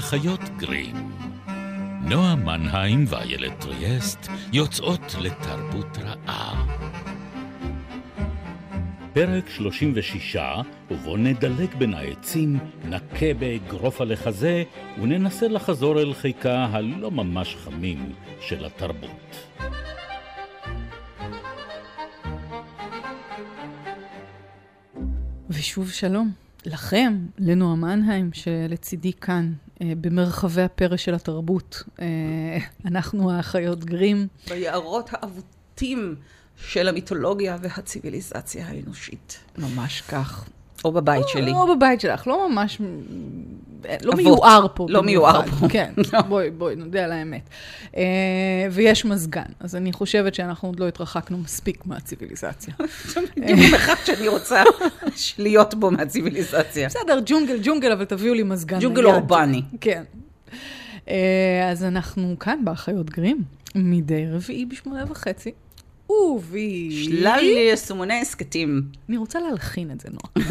האחיות גרים. נועה מנהיים ואיילת טריאסט יוצאות לתרבות רעה. פרק 36, ובו נדלק בין העצים, נכה באגרוף על החזה, וננסה לחזור אל חיקה הלא ממש חמים של התרבות. ושוב שלום. לכם, לנועה מנהיים, שלצידי כאן, במרחבי הפרא של התרבות. אה, אנחנו האחיות גרים. ביערות האבותים של המיתולוגיה והציוויליזציה האנושית. ממש כך. או בבית שלי. או בבית שלך, לא ממש, לא מיוער פה. לא מיוער פה. כן, בואי, בואי, נודה על האמת. אה, ויש מזגן, אז אני חושבת שאנחנו עוד לא התרחקנו מספיק מהציוויליזציה. בדיוק אחד שאני רוצה להיות בו מהציוויליזציה. בסדר, ג'ונגל, ג'ונגל, אבל תביאו לי מזגן. ג'ונגל אורבני. כן. אה, אז אנחנו כאן באחיות גרים, מדי רביעי בשמונה וחצי. ובי... שלל יישומוני הסכתים. אני רוצה להלחין את זה, נועה.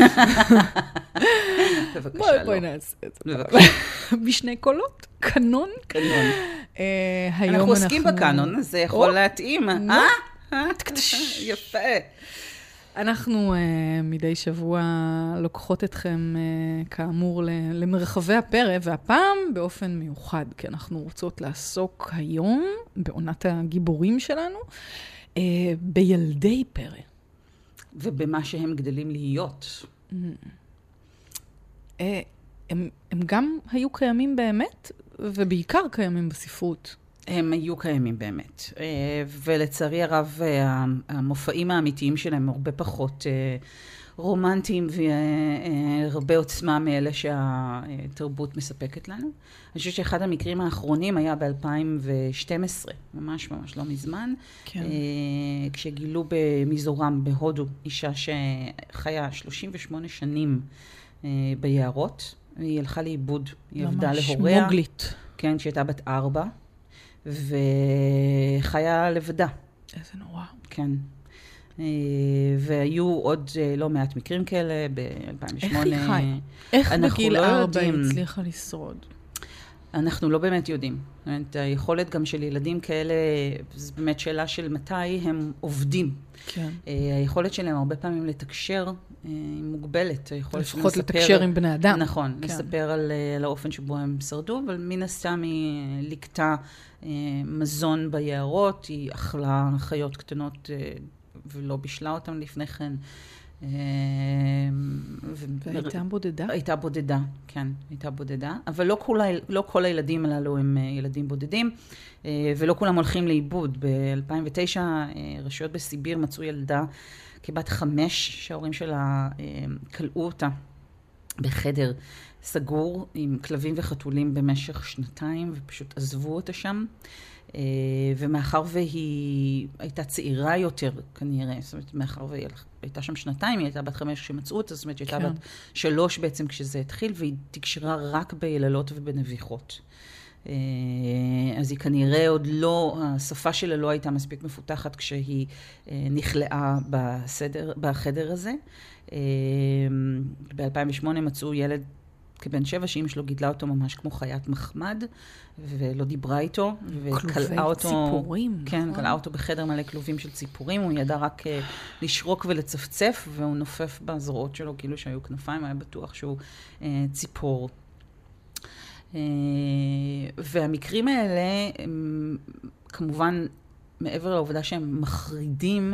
בבקשה, לא. בואי נעשה את זה. בשני קולות, קנון. קנון. אה, היום אנחנו עוסקים בקאנון, אז זה יכול להתאים. אה? יפה. אנחנו uh, מדי שבוע לוקחות אתכם, uh, כאמור, למרחבי הפרא, והפעם באופן מיוחד, כי אנחנו רוצות לעסוק היום, בעונת הגיבורים שלנו, uh, בילדי פרא. ובמה שהם גדלים להיות. Mm. Uh, הם, הם גם היו קיימים באמת, ובעיקר קיימים בספרות. הם היו קיימים באמת, ולצערי הרב המופעים האמיתיים שלהם הרבה פחות רומנטיים והרבה עוצמה מאלה שהתרבות מספקת לנו. אני חושבת שאחד המקרים האחרונים היה ב-2012, ממש ממש לא מזמן, כן. כשגילו במיזורם בהודו אישה שחיה 38 שנים ביערות, היא הלכה לאיבוד, היא עבדה להוריה. ממש מוגלית. כן, כשהייתה בת ארבע. וחיה לבדה. איזה נורא. כן. והיו עוד לא מעט מקרים כאלה ב-2008. איך היא חיה? איך בגיל לא ארבע היא הצליחה לשרוד? אנחנו לא באמת יודעים. זאת אומרת, היכולת גם של ילדים כאלה, זו באמת שאלה של מתי הם עובדים. כן. היכולת שלהם הרבה פעמים לתקשר היא מוגבלת. לפחות לתקשר עם בני אדם. נכון, כן. לספר על, על האופן שבו הם שרדו, אבל מן הסתם היא ליקטה מזון ביערות, היא אכלה חיות קטנות ולא בישלה אותן לפני כן. והייתה בודדה? הייתה בודדה, כן, הייתה בודדה. אבל לא כל, לא כל הילדים הללו הם ילדים בודדים, ולא כולם הולכים לאיבוד. ב-2009 רשויות בסיביר מצאו ילדה כבת חמש, שההורים שלה כלאו אותה בחדר סגור עם כלבים וחתולים במשך שנתיים, ופשוט עזבו אותה שם. ומאחר והיא הייתה צעירה יותר כנראה, זאת אומרת, מאחר והיא הייתה שם שנתיים, היא הייתה בת חמש כשמצאו אותה, זאת אומרת, היא הייתה כן. בת שלוש בעצם כשזה התחיל, והיא תקשרה רק ביללות ובנביחות. אז היא כנראה עוד לא, השפה שלה לא הייתה מספיק מפותחת כשהיא נכלאה בסדר, בחדר הזה. ב-2008 מצאו ילד כבן שבע, שאימא שלו גידלה אותו ממש כמו חיית מחמד, ולא דיברה איתו, וכלאה אותו... כלובי ציפורים. כן, נכון. כלאה אותו בחדר מלא כלובים של ציפורים, הוא ידע רק uh, לשרוק ולצפצף, והוא נופף בזרועות שלו כאילו שהיו כנפיים, היה בטוח שהוא uh, ציפור. Uh, והמקרים האלה, הם, כמובן, מעבר לעובדה שהם מחרידים,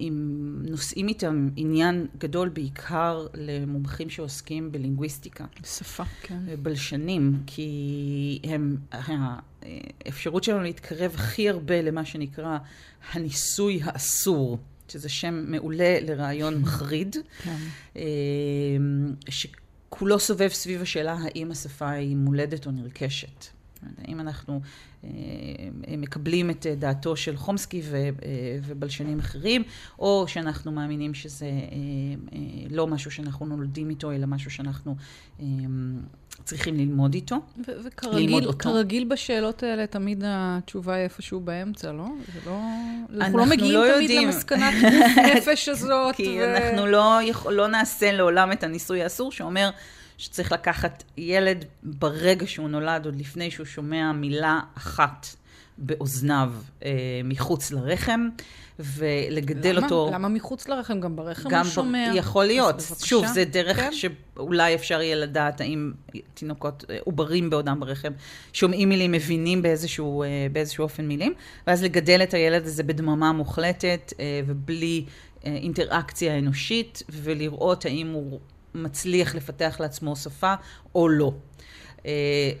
הם נושאים איתם עניין גדול בעיקר למומחים שעוסקים בלינגוויסטיקה. בשפה, כן. בלשנים, כי הם, האפשרות שלנו להתקרב הכי הרבה למה שנקרא הניסוי האסור, שזה שם מעולה לרעיון מחריד, כן. שכולו סובב סביב השאלה האם השפה היא מולדת או נרכשת. האם אנחנו אה, מקבלים את דעתו של חומסקי אה, ובלשנים אחרים, או שאנחנו מאמינים שזה אה, לא משהו שאנחנו נולדים איתו, אלא משהו שאנחנו צריכים ללמוד איתו. ו- וכרגיל כרגיל בשאלות האלה, תמיד התשובה היא איפשהו באמצע, לא? זה לא... אנחנו לא מגיעים לא תמיד יודעים. למסקנת נפש הזאת. כי ו... אנחנו לא, יכול, לא נעשה לעולם את הניסוי האסור, שאומר שצריך לקחת ילד ברגע שהוא נולד, עוד לפני שהוא שומע מילה אחת באוזניו אה, מחוץ לרחם. ולגדל למה? אותו... למה מחוץ לרחם? גם ברחם הוא שומע. יכול להיות. שוב, זה דרך כן? שאולי אפשר יהיה לדעת האם תינוקות, אה, עוברים בעודם ברחם, שומעים מילים, מבינים באיזשהו, אה, באיזשהו אופן מילים, ואז לגדל את הילד הזה בדממה מוחלטת אה, ובלי אינטראקציה אנושית, ולראות האם הוא מצליח לפתח לעצמו שפה או לא.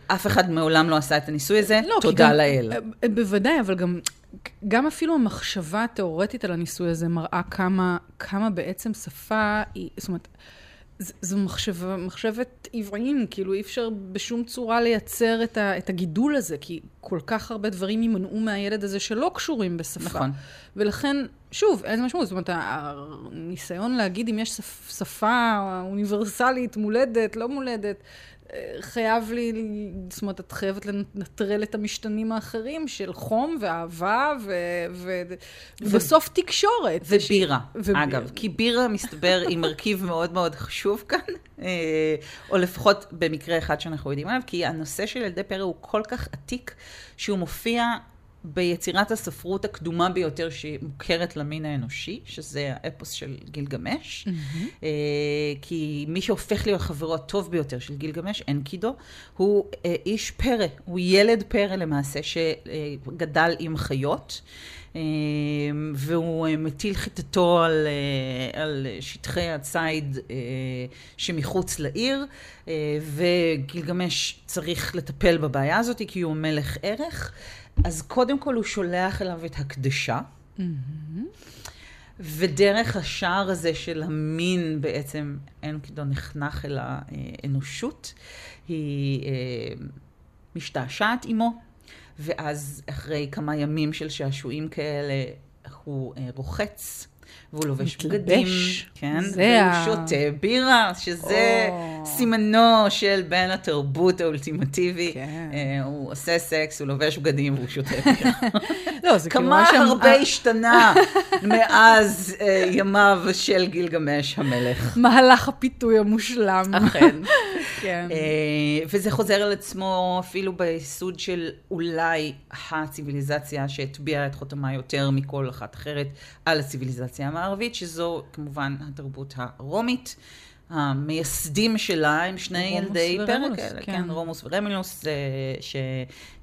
אף אחד מעולם לא עשה את הניסוי הזה, לא, תודה לאל. בוודאי, אבל גם גם אפילו המחשבה התיאורטית על הניסוי הזה מראה כמה, כמה בעצם שפה היא, זאת אומרת, זו מחשב, מחשבת עבריים, כאילו אי אפשר בשום צורה לייצר את, ה, את הגידול הזה, כי כל כך הרבה דברים יימנעו מהילד הזה שלא קשורים בשפה. נכון. ולכן, שוב, אין משמעות, זאת אומרת, הניסיון להגיד אם יש שפה אוניברסלית, מולדת, לא מולדת, חייב לי, זאת אומרת, את חייבת לנטרל את המשתנים האחרים של חום ואהבה ו... ו... ובסוף תקשורת. ובירה, ש... אגב. כי בירה, מסתבר, היא מרכיב מאוד מאוד חשוב כאן, אה, או לפחות במקרה אחד שאנחנו יודעים עליו, כי הנושא של ילדי פרא הוא כל כך עתיק, שהוא מופיע ביצירת הספרות הקדומה ביותר שמוכרת למין האנושי, שזה האפוס של גילגמש. Mm-hmm. כי מי שהופך להיות חברו הטוב ביותר של גילגמש, אנקידו, הוא אה, איש פרא, הוא ילד פרא למעשה, שגדל עם חיות. והוא מטיל חיטתו על, על שטחי הציד שמחוץ לעיר, וגילגמש צריך לטפל בבעיה הזאת כי הוא מלך ערך. אז קודם כל הוא שולח אליו את הקדשה, mm-hmm. ודרך השער הזה של המין בעצם אנקידו נחנך אל האנושות, היא אה, משתעשעת עמו, ואז אחרי כמה ימים של שעשועים כאלה, הוא אה, רוחץ. והוא לובש בגדים, כן, והוא ה... שותה בירה, שזה oh. סימנו של בן התרבות האולטימטיבי. כן. Uh, הוא עושה סקס, הוא לובש בגדים והוא שותה בירה. לא, זה כאילו כמה הרבה השתנה מאז uh, ימיו של גילגמש המלך. מהלך הפיתוי המושלם. אכן. כן. Uh, וזה חוזר על עצמו אפילו ביסוד של אולי הציוויליזציה שהטביעה את חותמה יותר מכל אחת אחרת על הציוויליזציה המערבית, שזו כמובן התרבות הרומית. המייסדים שלה הם שני ילדי פרק כאלה, כן. כן, רומוס ורמילוס, אה, ש...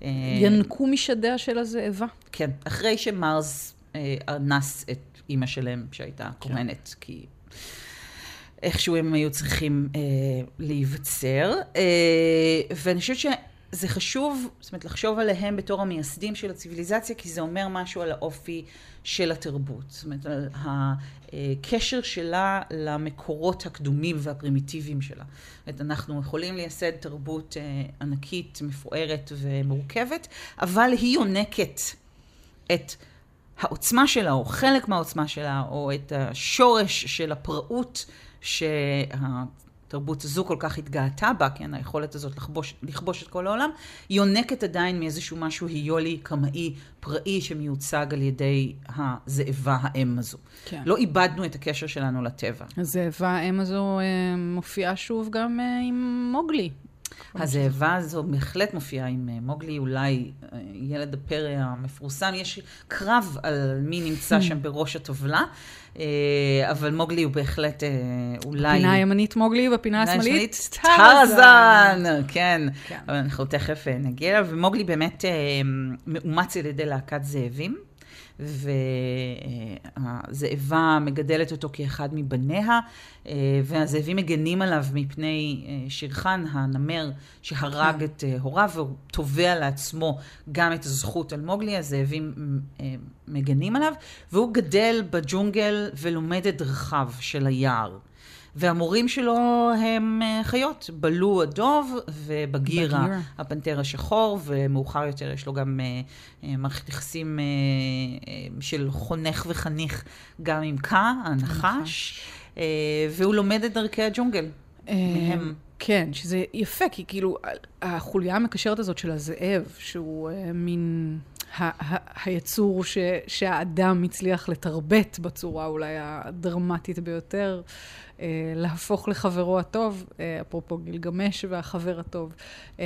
אה, ינקו משדיה של הזאבה. כן, אחרי שמרס אה, אנס את אימא שלהם, שהייתה כן. כהנת, כי איכשהו הם היו צריכים אה, להיווצר. אה, ואני חושבת שזה חשוב, זאת אומרת, לחשוב עליהם בתור המייסדים של הציוויליזציה, כי זה אומר משהו על האופי של התרבות. זאת אומרת, הקשר שלה למקורות הקדומים והפרימיטיביים שלה. זאת אומרת, אנחנו יכולים לייסד תרבות אה, ענקית, מפוארת ומורכבת, אבל היא יונקת את העוצמה שלה, או חלק מהעוצמה שלה, או את השורש של הפראות שה... התרבות הזו כל כך התגאתה בה, כן, היכולת הזאת לכבוש, לכבוש את כל העולם, יונקת עדיין מאיזשהו משהו היולי, קמאי, פראי, שמיוצג על ידי הזאבה האם הזו. כן. לא איבדנו את הקשר שלנו לטבע. הזאבה האם הזו אה, מופיעה שוב גם אה, עם מוגלי. הזאבה הזו בהחלט מופיעה עם אה, מוגלי, אולי אה, ילד הפרא המפורסם. יש קרב על מי נמצא שם בראש הטבלה, אה, אבל מוגלי הוא בהחלט אולי... בפינה הימנית מוגלי, ובפינה השמאלית טרזן. כן, כן. אבל אנחנו תכף נגיע אליו. ומוגלי באמת מאומץ על ידי להקת זאבים. והזאבה מגדלת אותו כאחד מבניה, והזאבים מגנים עליו מפני אה, שירחן, הנמר שהרג כן. את אה, הוריו, והוא תובע לעצמו גם את הזכות על מוגלי, הזאבים אה, מגנים עליו, והוא גדל בג'ונגל ולומד את דרכיו של היער. והמורים שלו הם אה, חיות, בלו הדוב ובגיר הפנתר השחור, ומאוחר יותר יש לו גם אה, אה, מערכת יחסים של חונך וחניך גם עם קה, הנחש, והוא לומד את דרכי הג'ונגל. מהם. כן, שזה יפה, כי כאילו, החוליה המקשרת הזאת של הזאב, שהוא מין היצור ש- שהאדם הצליח לתרבט בצורה אולי הדרמטית ביותר, להפוך לחברו הטוב, אה, אפרופו גילגמש והחבר הטוב. אה,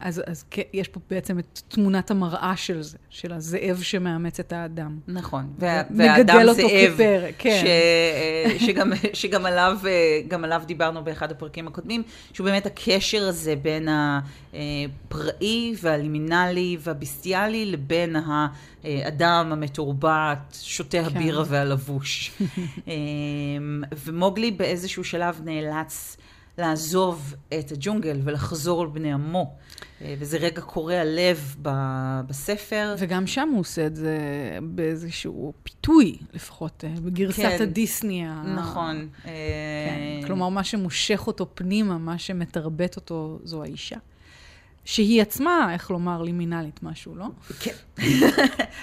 אז, אז יש פה בעצם את תמונת המראה של זה, של הזאב שמאמץ את האדם. נכון. וה, והאדם אותו זאב, כפרק, כן. ש, שגם, שגם עליו, גם עליו דיברנו באחד הפרקים הקודמים, שהוא באמת הקשר הזה בין הפראי והלימינלי והביסטיאלי לבין האדם המתורבת, שותה כן. הבירה והלבוש. ומוגלי באיזשהו שלב נאלץ לעזוב את הג'ונגל ולחזור לבני עמו. אה, וזה רגע קורע לב בספר. וגם שם הוא עושה את זה באיזשהו פיתוי, לפחות אה, בגרסת כן, הדיסני. נכון. כן. כלומר, מה שמושך אותו פנימה, מה שמתרבט אותו, זו האישה. שהיא עצמה, איך לומר, לימינלית משהו, לא? כן.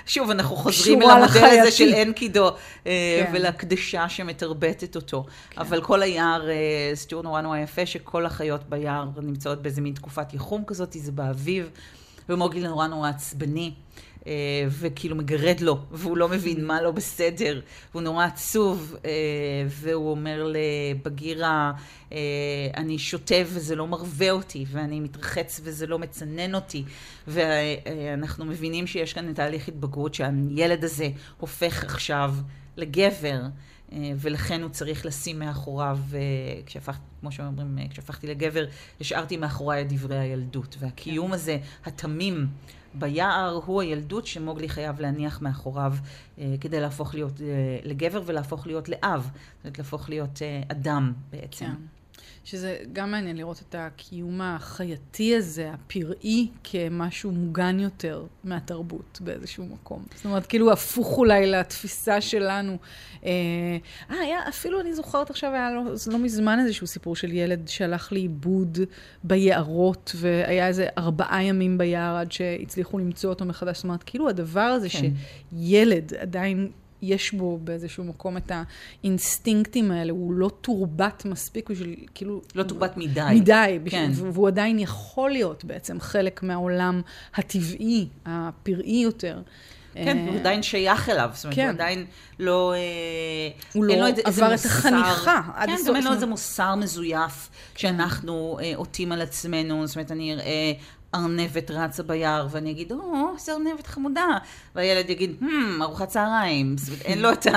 שוב, אנחנו חוזרים אל המודל הזה של אנקידו, אה, כן. ולקדשה שמתרבטת אותו. כן. אבל כל היער, אה, סטיור נורא נורא יפה, שכל החיות ביער נמצאות באיזה מין תקופת יחום כזאת, זה באביב, ומוגלי נורא נורא עצבני. אה, וכאילו מגרד לו, והוא לא מבין מה לא בסדר, והוא נורא עצוב, אה, והוא אומר לבגירה, אה, אני שותה וזה לא מרווה אותי, ואני מתרחץ וזה לא מצנן אותי, ואנחנו מבינים שיש כאן תהליך התבגרות, שהילד הזה הופך עכשיו לגבר. ולכן הוא צריך לשים מאחוריו, כשהפכתי, כמו שאומרים, כשהפכתי לגבר, השארתי מאחוריי את דברי הילדות. והקיום כן. הזה, התמים, ביער הוא הילדות שמוגלי חייב להניח מאחוריו אה, כדי להפוך להיות אה, לגבר ולהפוך להיות לאב, זאת אומרת להפוך להיות אה, אדם בעצם. כן. שזה גם מעניין לראות את הקיום החייתי הזה, הפראי, כמשהו מוגן יותר מהתרבות באיזשהו מקום. זאת אומרת, כאילו הפוך אולי לתפיסה שלנו. אה, אה היה, אפילו אני זוכרת עכשיו, היה לא, לא מזמן איזשהו סיפור של ילד שהלך לאיבוד ביערות, והיה איזה ארבעה ימים ביער עד שהצליחו למצוא אותו מחדש. זאת אומרת, כאילו הדבר הזה כן. שילד עדיין... יש בו באיזשהו מקום את האינסטינקטים האלה, הוא לא תורבת מספיק בשביל, כאילו... לא תורבת מדי. מדי, בשביל, כן. והוא עדיין יכול להיות בעצם חלק מהעולם הטבעי, הפראי יותר. כן, הוא עדיין שייך אליו, זאת אומרת, כן. הוא עדיין לא... אה, הוא לא עבר את החניכה עד הסוף. כן, גם אין לו איזה מוסר מזויף שאנחנו אה, עוטים על עצמנו, זאת אומרת, אני אראה ארנבת רצה ביער, ואני אגיד, או, איזה ארנבת חמודה. והילד יגיד, hmm, ארוחת צהריים. זאת אומרת, אין לו את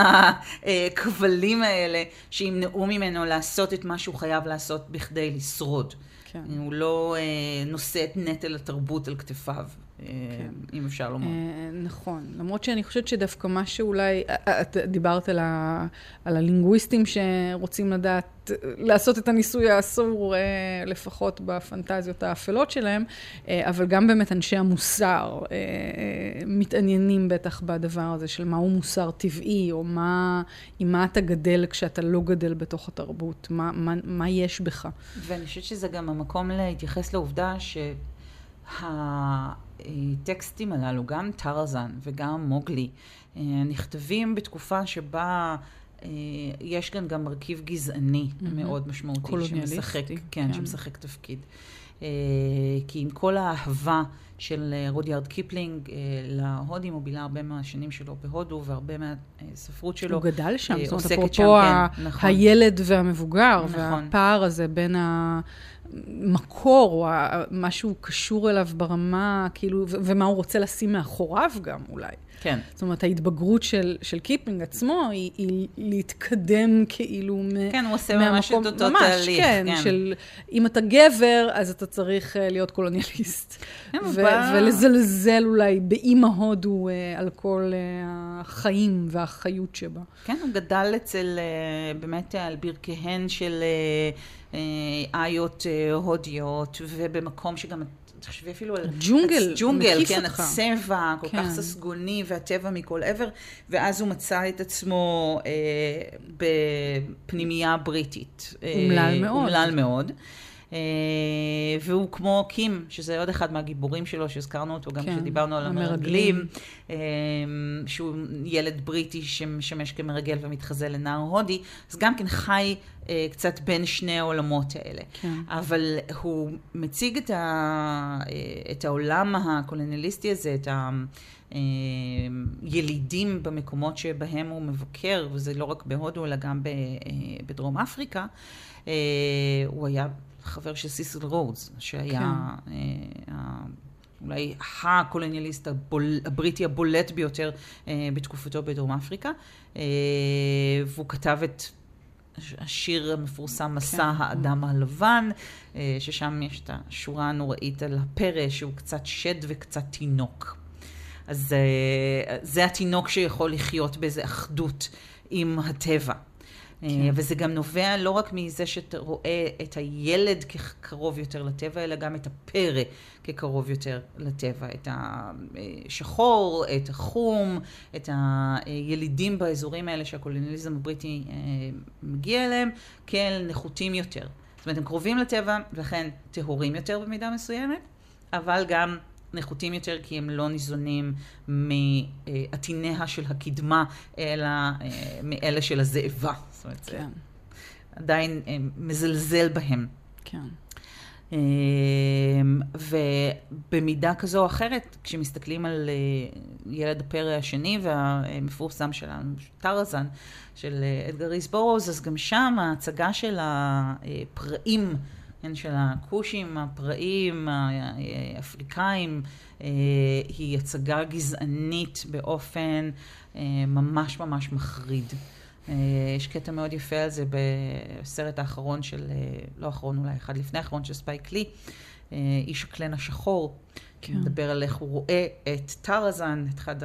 הכבלים האלה שימנעו ממנו לעשות את מה שהוא חייב לעשות בכדי לשרוד. כן. הוא לא אה, נושא את נטל התרבות על כתפיו. כן. אם אפשר לומר. אה, נכון. למרות שאני חושבת שדווקא מה שאולי, אה, אה, את דיברת על, ה, על הלינגוויסטים שרוצים לדעת, לעשות את הניסוי האסור, לפחות בפנטזיות האפלות שלהם, אבל גם באמת אנשי המוסר מתעניינים בטח בדבר הזה של מהו מוסר טבעי, או מה, עם מה אתה גדל כשאתה לא גדל בתוך התרבות, מה, מה, מה יש בך. ואני חושבת שזה גם המקום להתייחס לעובדה שה... הטקסטים הללו, גם טרזן וגם מוגלי, אה, נכתבים בתקופה שבה אה, יש כאן גם מרכיב גזעני mm-hmm. מאוד משמעותי. שמשחק, כן, כן, שמשחק תפקיד. אה, כי עם כל האהבה של רודיארד קיפלינג להודים, הוא בילה הרבה מהשנים שלו בהודו, והרבה מהספרות שלו הוא גדל שם, זאת אומרת, אפרופו כן, נכון. הילד והמבוגר, נכון. והפער הזה בין ה... מקור, או משהו קשור אליו ברמה, כאילו, ומה הוא רוצה לשים מאחוריו גם אולי. כן. זאת אומרת, ההתבגרות של, של קיפלינג עצמו היא, היא להתקדם כאילו כן, הוא עושה ממש את אותו ממש, תהליך. כן, כן, של אם אתה גבר, אז אתה צריך אה, להיות קולוניאליסט. כן, ו-. ולזלזל אולי באימא הודו אה, על כל אה, החיים והחיות שבה. כן, הוא גדל אצל, באמת, על ברכיהן של... אה, איות הודיות, ובמקום שגם תחשבי אפילו על... ג'ונגל, ג'ונגל, כן, אותך. הצבע, כל כן. כך ססגוני, והטבע מכל עבר, ואז הוא מצא את עצמו אה, בפנימייה בריטית. אומלל מאוד. אומלל מאוד. והוא כמו קים, שזה עוד אחד מהגיבורים שלו, שהזכרנו אותו גם כן, כשדיברנו על המרגלים. המרגלים, שהוא ילד בריטי שמשמש כמרגל ומתחזה לנער הודי, אז גם כן חי קצת בין שני העולמות האלה. כן. אבל הוא מציג את, ה, את העולם הקולוניאליסטי הזה, את הילידים במקומות שבהם הוא מבקר, וזה לא רק בהודו, אלא גם בדרום אפריקה. הוא היה חבר של סיסל רודס, שהיה כן. אולי הקולוניאליסט הבול, הבריטי הבולט ביותר בתקופתו בדרום אפריקה. והוא כתב את השיר המפורסם, מסע כן. האדם הלבן, ששם יש את השורה הנוראית על הפרא, שהוא קצת שד וקצת תינוק. אז זה התינוק שיכול לחיות באיזו אחדות עם הטבע. כן. וזה גם נובע לא רק מזה שאתה רואה את הילד כקרוב יותר לטבע, אלא גם את הפרא כקרוב יותר לטבע. את השחור, את החום, את הילידים באזורים האלה שהקולוניאליזם הבריטי מגיע אליהם, כאל נחותים יותר. זאת אומרת, הם קרובים לטבע, ולכן טהורים יותר במידה מסוימת, אבל גם נחותים יותר כי הם לא ניזונים מעטיניה של הקדמה, אלא מאלה של הזאבה. זאת אומרת, כן. עדיין מזלזל בהם. כן. ובמידה כזו או אחרת, כשמסתכלים על ילד הפרא השני והמפורסם שלנו, טרזן, של אדגר רייס בורוז, אז גם שם ההצגה של הפראים, כן, של הכושים, הפראים, האפריקאים, היא הצגה גזענית באופן ממש ממש מחריד. יש קטע מאוד יפה על זה בסרט האחרון של, לא האחרון אולי, אחד לפני האחרון של ספייק לי, איש הקלן השחור. כן. מדבר על איך הוא רואה את טרזן, את אחד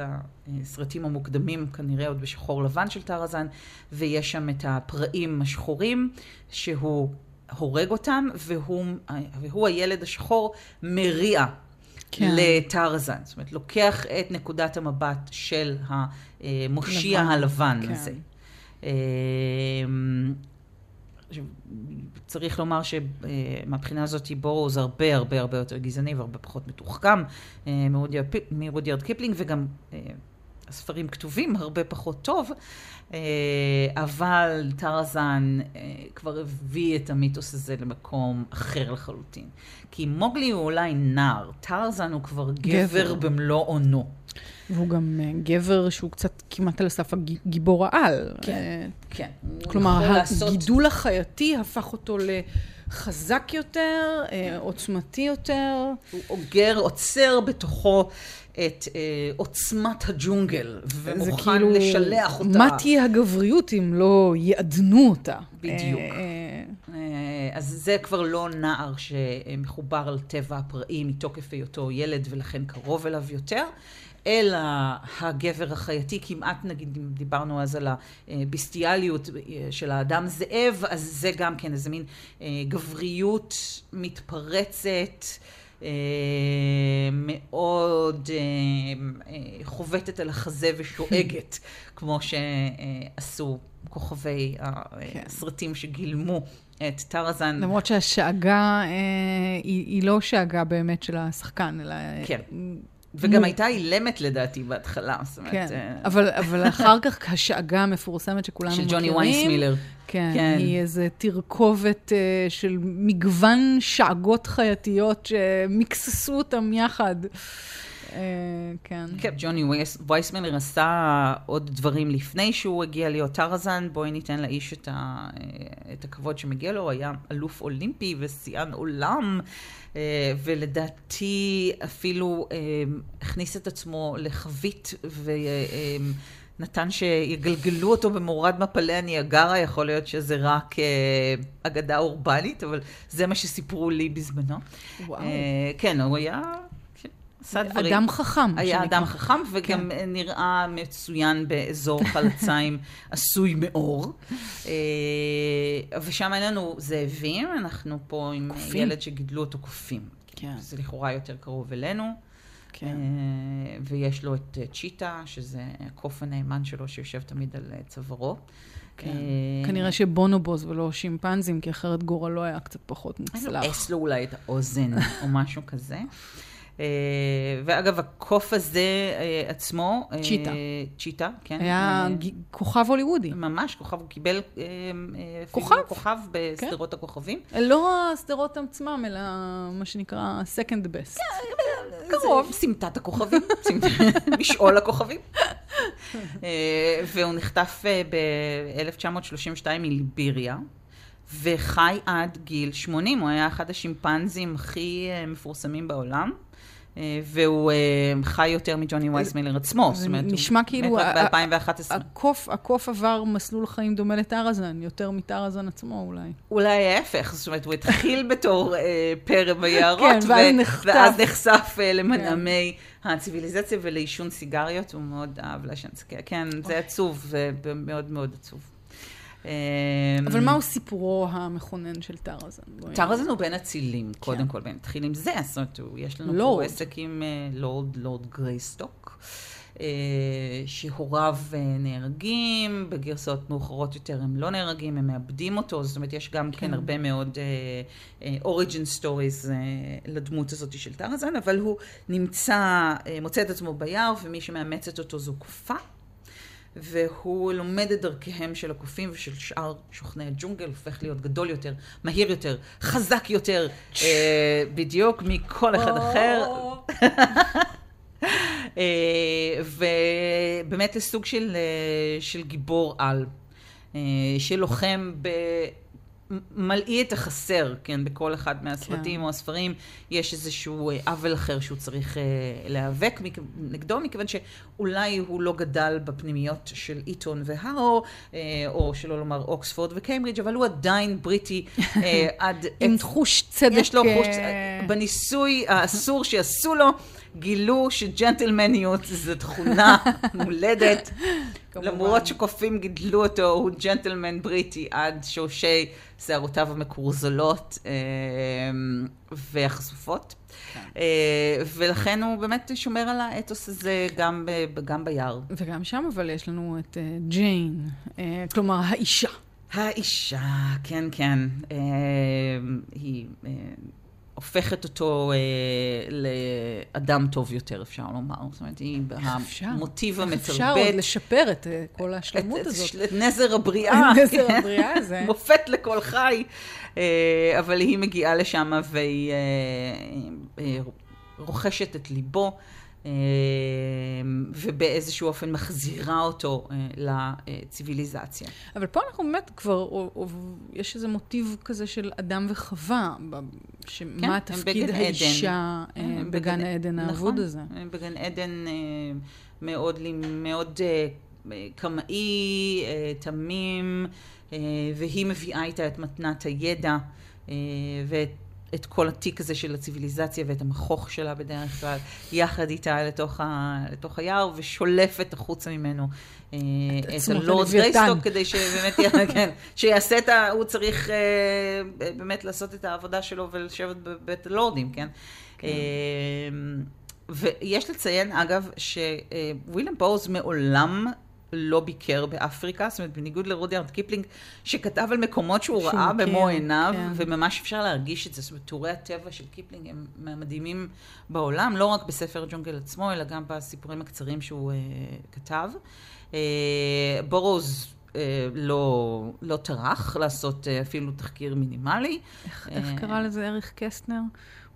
הסרטים המוקדמים, כנראה עוד בשחור לבן של טרזן, ויש שם את הפראים השחורים, שהוא הורג אותם, והוא, והוא הילד השחור מריע כן. לטרזן. זאת אומרת, לוקח את נקודת המבט של המושיע לבן, הלבן כן. הזה. אמ, צריך לומר שמבחינה הזאת בורוז הרבה הרבה הרבה יותר גזעני והרבה פחות מתוחכם אה, מרודיארד קיפלינג וגם אה, הספרים כתובים הרבה פחות טוב, אה, אבל טרזן כבר הביא את המיתוס הזה למקום אחר לחלוטין. כי מוגלי הוא אולי נער, טרזן הוא כבר גבר, גבר במלוא אונו. והוא גם אה, גבר שהוא קצת כמעט על סף הגיבור העל. כן, אה, כן. כלומר, הגידול לעשות... החייתי הפך אותו לחזק יותר, אה, עוצמתי יותר. הוא אוגר, עוצר בתוכו את אה, עוצמת הג'ונגל, ומוכן כאילו, לשלח אותה. מה תהיה הגבריות אם לא יעדנו אותה? בדיוק. אה, אה, אז זה כבר לא נער שמחובר לטבע הפראי מתוקף היותו ילד ולכן קרוב אליו יותר. אלא הגבר החייתי, כמעט נגיד, אם דיברנו אז על הביסטיאליות של האדם זאב, אז זה גם כן איזה מין גבריות מתפרצת. אה, מאוד אה, אה, חובטת על החזה ושואגת, כמו שעשו כוכבי כן. הסרטים שגילמו את טרזן. למרות שהשאגה היא, היא לא שאגה באמת של השחקן, אלא... כן. וגם הייתה אילמת לדעתי בהתחלה, זאת אומרת... כן, uh... אבל, אבל אחר כך השאגה המפורסמת שכולנו מכירים... של ג'וני ויינסמילר. כן, כן, היא איזה תרכובת uh, של מגוון שאגות חייתיות שמקססו אותם יחד. Uh, כן. כן, ג'וני וייסמלר עשה עוד דברים לפני שהוא הגיע להיות טרזן, בואי ניתן לאיש את, ה, את הכבוד שמגיע לו, הוא היה אלוף אולימפי ושיאן עולם. אה, ולדעתי אפילו אה, הכניס את עצמו לחבית ונתן שיגלגלו אותו במורד מפלי הניאגרה, יכול להיות שזה רק אה, אגדה אורבנית, אבל זה מה שסיפרו לי בזמנו. וואו. כן, הוא היה... עשה דברים. אדם חכם. היה אדם חכם, וגם כן. נראה מצוין באזור חלציים עשוי מאור. אה, ושם אין לנו זאבים, אנחנו פה עם קופים. ילד שגידלו אותו קופים. כן. זה לכאורה יותר קרוב אלינו. כן. אה, ויש לו את אה, צ'יטה, שזה הקוף הנאמן שלו שיושב תמיד על אה, צווארו. כן. אה, כנראה שבונובוס ולא שימפנזים, כי אחרת גורלו היה קצת פחות היה לו מוצלח. אס לו אולי את האוזן או משהו כזה. אה, ואגב, הקוף הזה אה, עצמו... אה, צ'יטה. צ'יטה, כן. היה כוכב הוליוודי. ממש, כוכב, הוא קיבל כוכב. כוכב בסדרות הכוכבים. לא הסדרות עצמם, אלא מה שנקרא second best. קרוב. סמטת הכוכבים, משעול הכוכבים. והוא נחטף ב-1932 מליביריה, וחי עד גיל 80. הוא היה אחד השימפנזים הכי מפורסמים בעולם. אה, והוא אה, חי יותר מג'וני וייסמילר עצמו, זאת אומרת, נשמע כאילו מת רק ב-2011. הקוף, הקוף עבר מסלול חיים דומה לטראזן, יותר מטראזן עצמו אולי. אולי ההפך, זאת אומרת, הוא התחיל בתור אה, פרא ביערות, כן, ואז נחטף. ואז נחשף למנעמי הציוויליזציה ולעישון סיגריות, הוא מאוד אהב לעשן סיגריות. כן, זה עצוב, זה מאוד מאוד עצוב. אה, אבל מהו סיפורו המכונן של טראזן? טראזן הוא בן אצילים, קודם כן. כל, נתחיל עם זה, זאת אומרת, יש לנו פה. עסק עם אה, לורד, לורד גרייסטוק. אה, שהוריו אה, נהרגים, בגרסאות מאוחרות יותר הם לא נהרגים, הם מאבדים אותו, זאת אומרת, יש גם כן, כן. הרבה מאוד origin stories לדמות הזאת של טרזן, אבל הוא נמצא, אה, מוצא את עצמו ביער, ומי שמאמצת אותו זו קופה. והוא לומד את דרכיהם של הקופים ושל שאר שוכני הג'ונגל, הופך להיות גדול יותר, מהיר יותר, חזק יותר, אה, בדיוק מכל אחד אחר. אה, ובאמת לסוג של, אה, של גיבור על, אה, שלוחם ב... מלאי את החסר, כן, בכל אחד מהסרטים כן. או הספרים, יש איזשהו אה, עוול אחר שהוא צריך אה, להיאבק נגדו, מכיוון שאולי הוא לא גדל בפנימיות של איתון והאו, אה, או שלא לומר אוקספורד וקיימברידג', אבל הוא עדיין בריטי אה, עד... עם עצם- תחוש צדק. יש לו חוש... אה, בניסוי האסור שעשו לו, גילו שג'נטלמניות זו תכונה מולדת. למרות שקופים גידלו אותו, הוא ג'נטלמן בריטי עד שורשי שערותיו המקורזלות אה, והחשופות. אה, ולכן הוא באמת שומר על האתוס הזה גם, ב, גם ביער. וגם שם אבל יש לנו את אה, ג'יין, אה, כלומר האישה. האישה, כן, כן. אה, היא אה, הופכת אותו אה, לאדם טוב יותר, אפשר לומר. זאת אומרת, היא? המוטיב איך אפשר עוד המתרבט. לשפר את אה, כל את- השלמות את הזאת? את נזר הבריאה. נזר הבריאה הזה. מופת לכל חי. אה, אבל היא מגיעה לשם והיא אה, אה, רוכשת את ליבו. אה, ובאיזשהו אופן מחזירה אותו אה, לציוויליזציה. אבל פה אנחנו באמת כבר, או, או, יש איזה מוטיב כזה של אדם וחווה, שמה כן, תפקיד האישה עדן. בגן העדן נכון. האבוד הזה. הם בגן עדן מאוד, מאוד קמאי, תמים, והיא מביאה איתה את מתנת הידע אה, ואת את כל התיק הזה של הציוויליזציה ואת המכוך שלה בדרך כלל, יחד איתה לתוך, ה, לתוך היער, ושולפת החוצה ממנו אה, את את הלורד. גרייסטוק, כדי שבאמת, יהיה- כן, שיעשה את ה... הוא צריך אה, באמת לעשות את העבודה שלו ולשבת בבית הלורדים, כן? כן. אה, ויש לציין, אגב, שוויליאם בורוז מעולם לא ביקר באפריקה, זאת אומרת, בניגוד לרודיארד קיפלינג, שכתב על מקומות שהוא ראה והכיר, במו עיניו, כן. וממש אפשר להרגיש את זה. זאת אומרת, תיאורי הטבע של קיפלינג הם מהמדהימים בעולם, לא רק בספר ג'ונגל עצמו, אלא גם בסיפורים הקצרים שהוא אה, כתב. אה, בורוז אה, לא, לא טרח לעשות אה, אפילו תחקיר מינימלי. איך, איך אה, קרא לזה אריך קסטנר?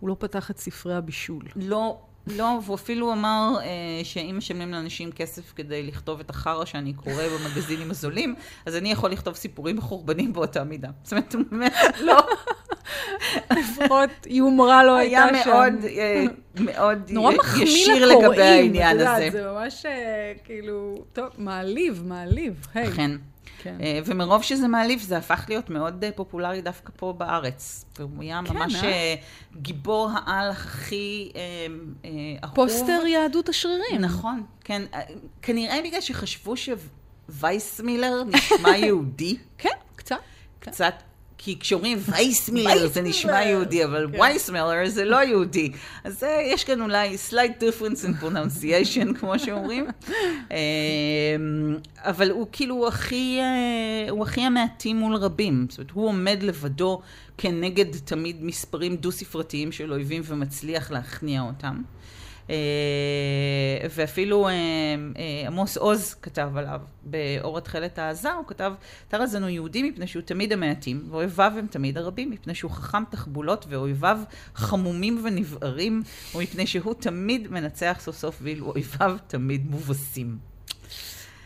הוא לא פתח את ספרי הבישול. לא, לא, והוא אפילו אמר אה, שאם משלמים לאנשים כסף כדי לכתוב את החרא שאני קורא במגזינים הזולים, אז אני יכול לכתוב סיפורים מחורבנים באותה מידה. זאת אומרת, הוא באמת לא, לפחות יומרה לא הייתה היה שם. מאוד, אה, מאוד נורא ישיר לקוראים, לגבי העניין הזה. זה ממש אה, כאילו, טוב, מעליב, מעליב, היי. אכן. כן. אה, ומרוב שזה מעליב, זה הפך להיות מאוד אה, פופולרי דווקא פה בארץ. והוא היה כן, ממש אה? אה, גיבור העל הכי אה, אה, אהוב. פוסטר יהדות השרירים. נכון, כן. אה, כנראה בגלל שחשבו שווייסמילר נשמע יהודי, כן, קצת. כן. קצת, כי כשאומרים וייסמילר זה נשמע יהודי, אבל כן. וייסמלר זה לא יהודי. אז אה, יש כאן אולי slight difference in pronunciation, כמו שאומרים. אה, אבל הוא כאילו הכי, אה, הוא הכי המעטים מול רבים. זאת אומרת, הוא עומד לבדו כנגד תמיד מספרים דו-ספרתיים של אויבים ומצליח להכניע אותם. אה, ואפילו אה, אה, עמוס עוז כתב עליו באור התכלת העזה, הוא כתב, טרזן הוא יהודי מפני שהוא תמיד המעטים, ואויביו הם תמיד הרבים, מפני שהוא חכם תחבולות, ואויביו חמומים ונבערים, ומפני שהוא תמיד מנצח סוף סוף, ואילו אויביו תמיד מובסים.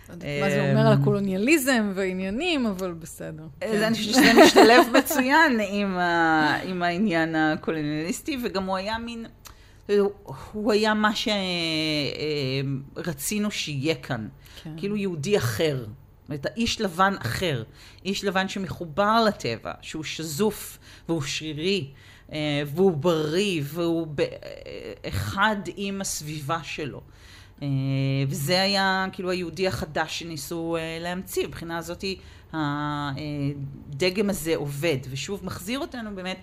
לא מה זה אומר על הקולוניאליזם ועניינים, אבל בסדר. זה אני חושבת שזה משתלב מצוין עם העניין הקולוניאליסטי, וגם הוא היה מין, הוא היה מה שרצינו שיהיה כאן. כן. כאילו יהודי אחר. זאת אומרת, האיש לבן אחר. איש לבן שמחובר לטבע, שהוא שזוף והוא שרירי. אה, והוא בריא, והוא אחד עם הסביבה שלו. אה, וזה היה כאילו היהודי החדש שניסו אה, להמציא. מבחינה הזאת הדגם הזה עובד, ושוב מחזיר אותנו באמת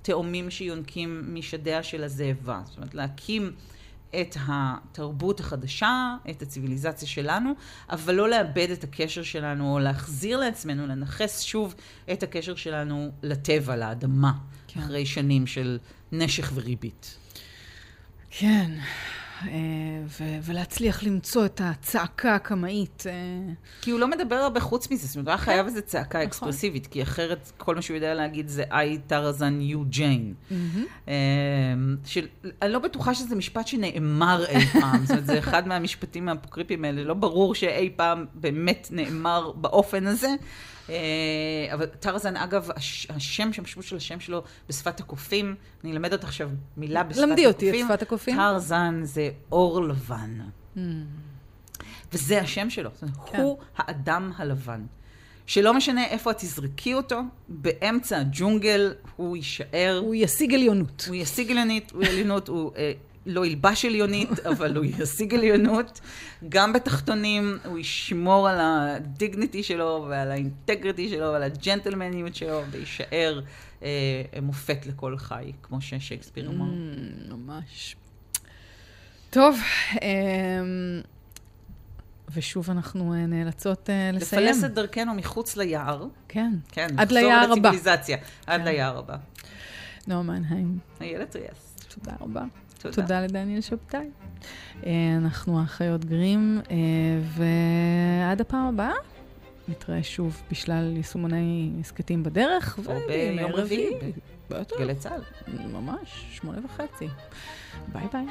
לתאומים שיונקים משדיה של הזאבה. זאת אומרת, להקים את התרבות החדשה, את הציוויליזציה שלנו, אבל לא לאבד את הקשר שלנו, או להחזיר לעצמנו, לנכס שוב את הקשר שלנו לטבע, לאדמה, כן. אחרי שנים של נשך וריבית. כן, ו- ולהצליח למצוא את הצעקה הקמאית. כי הוא לא מדבר הרבה חוץ מזה, זאת אומרת, הוא היה חייב איזו צעקה אקספרסיבית, כי אחרת כל מה שהוא יודע להגיד זה I טרזן יו ג'יין. אני לא בטוחה שזה משפט שנאמר אי פעם, זאת אומרת, זה אחד מהמשפטים האפוקריפיים האלה, לא ברור שאי פעם באמת נאמר באופן הזה. אבל טרזן, אגב, השם, המשמעות של השם שלו בשפת הקופים, אני אלמד אותך עכשיו מילה בשפת הקופים. למדי אותי את שפת הקופים. טרזן זה אור לבן. וזה השם שלו. כן. הוא האדם הלבן. שלא משנה איפה את תזרקי אותו, באמצע הג'ונגל הוא יישאר. הוא ישיג עליונות. הוא ישיג עליונות, הוא עליונות, הוא אה, לא ילבש עליונית, אבל הוא ישיג עליונות. גם בתחתונים, הוא ישמור על הדיגניטי שלו, ועל האינטגריטי שלו, ועל הג'נטלמניות שלו, ויישאר אה, מופת לכל חי, כמו ששייקספיר אמר. Mm, ממש. טוב, אה, ושוב אנחנו נאלצות uh, לסיים. לפלס את דרכנו מחוץ ליער. כן. כן, עד ליער הבא. עד כן. ליער הבא. נועה מנהיים. איילת ריאס. תודה רבה. תודה. תודה לדניאל שבתאי. אנחנו האחיות גרים, ועד הפעם הבאה נתראה שוב בשלל יישומוני הסכתים בדרך. או ביום רביעי. בטח. גלי צה"ל. ממש, שמונה וחצי. ביי ביי.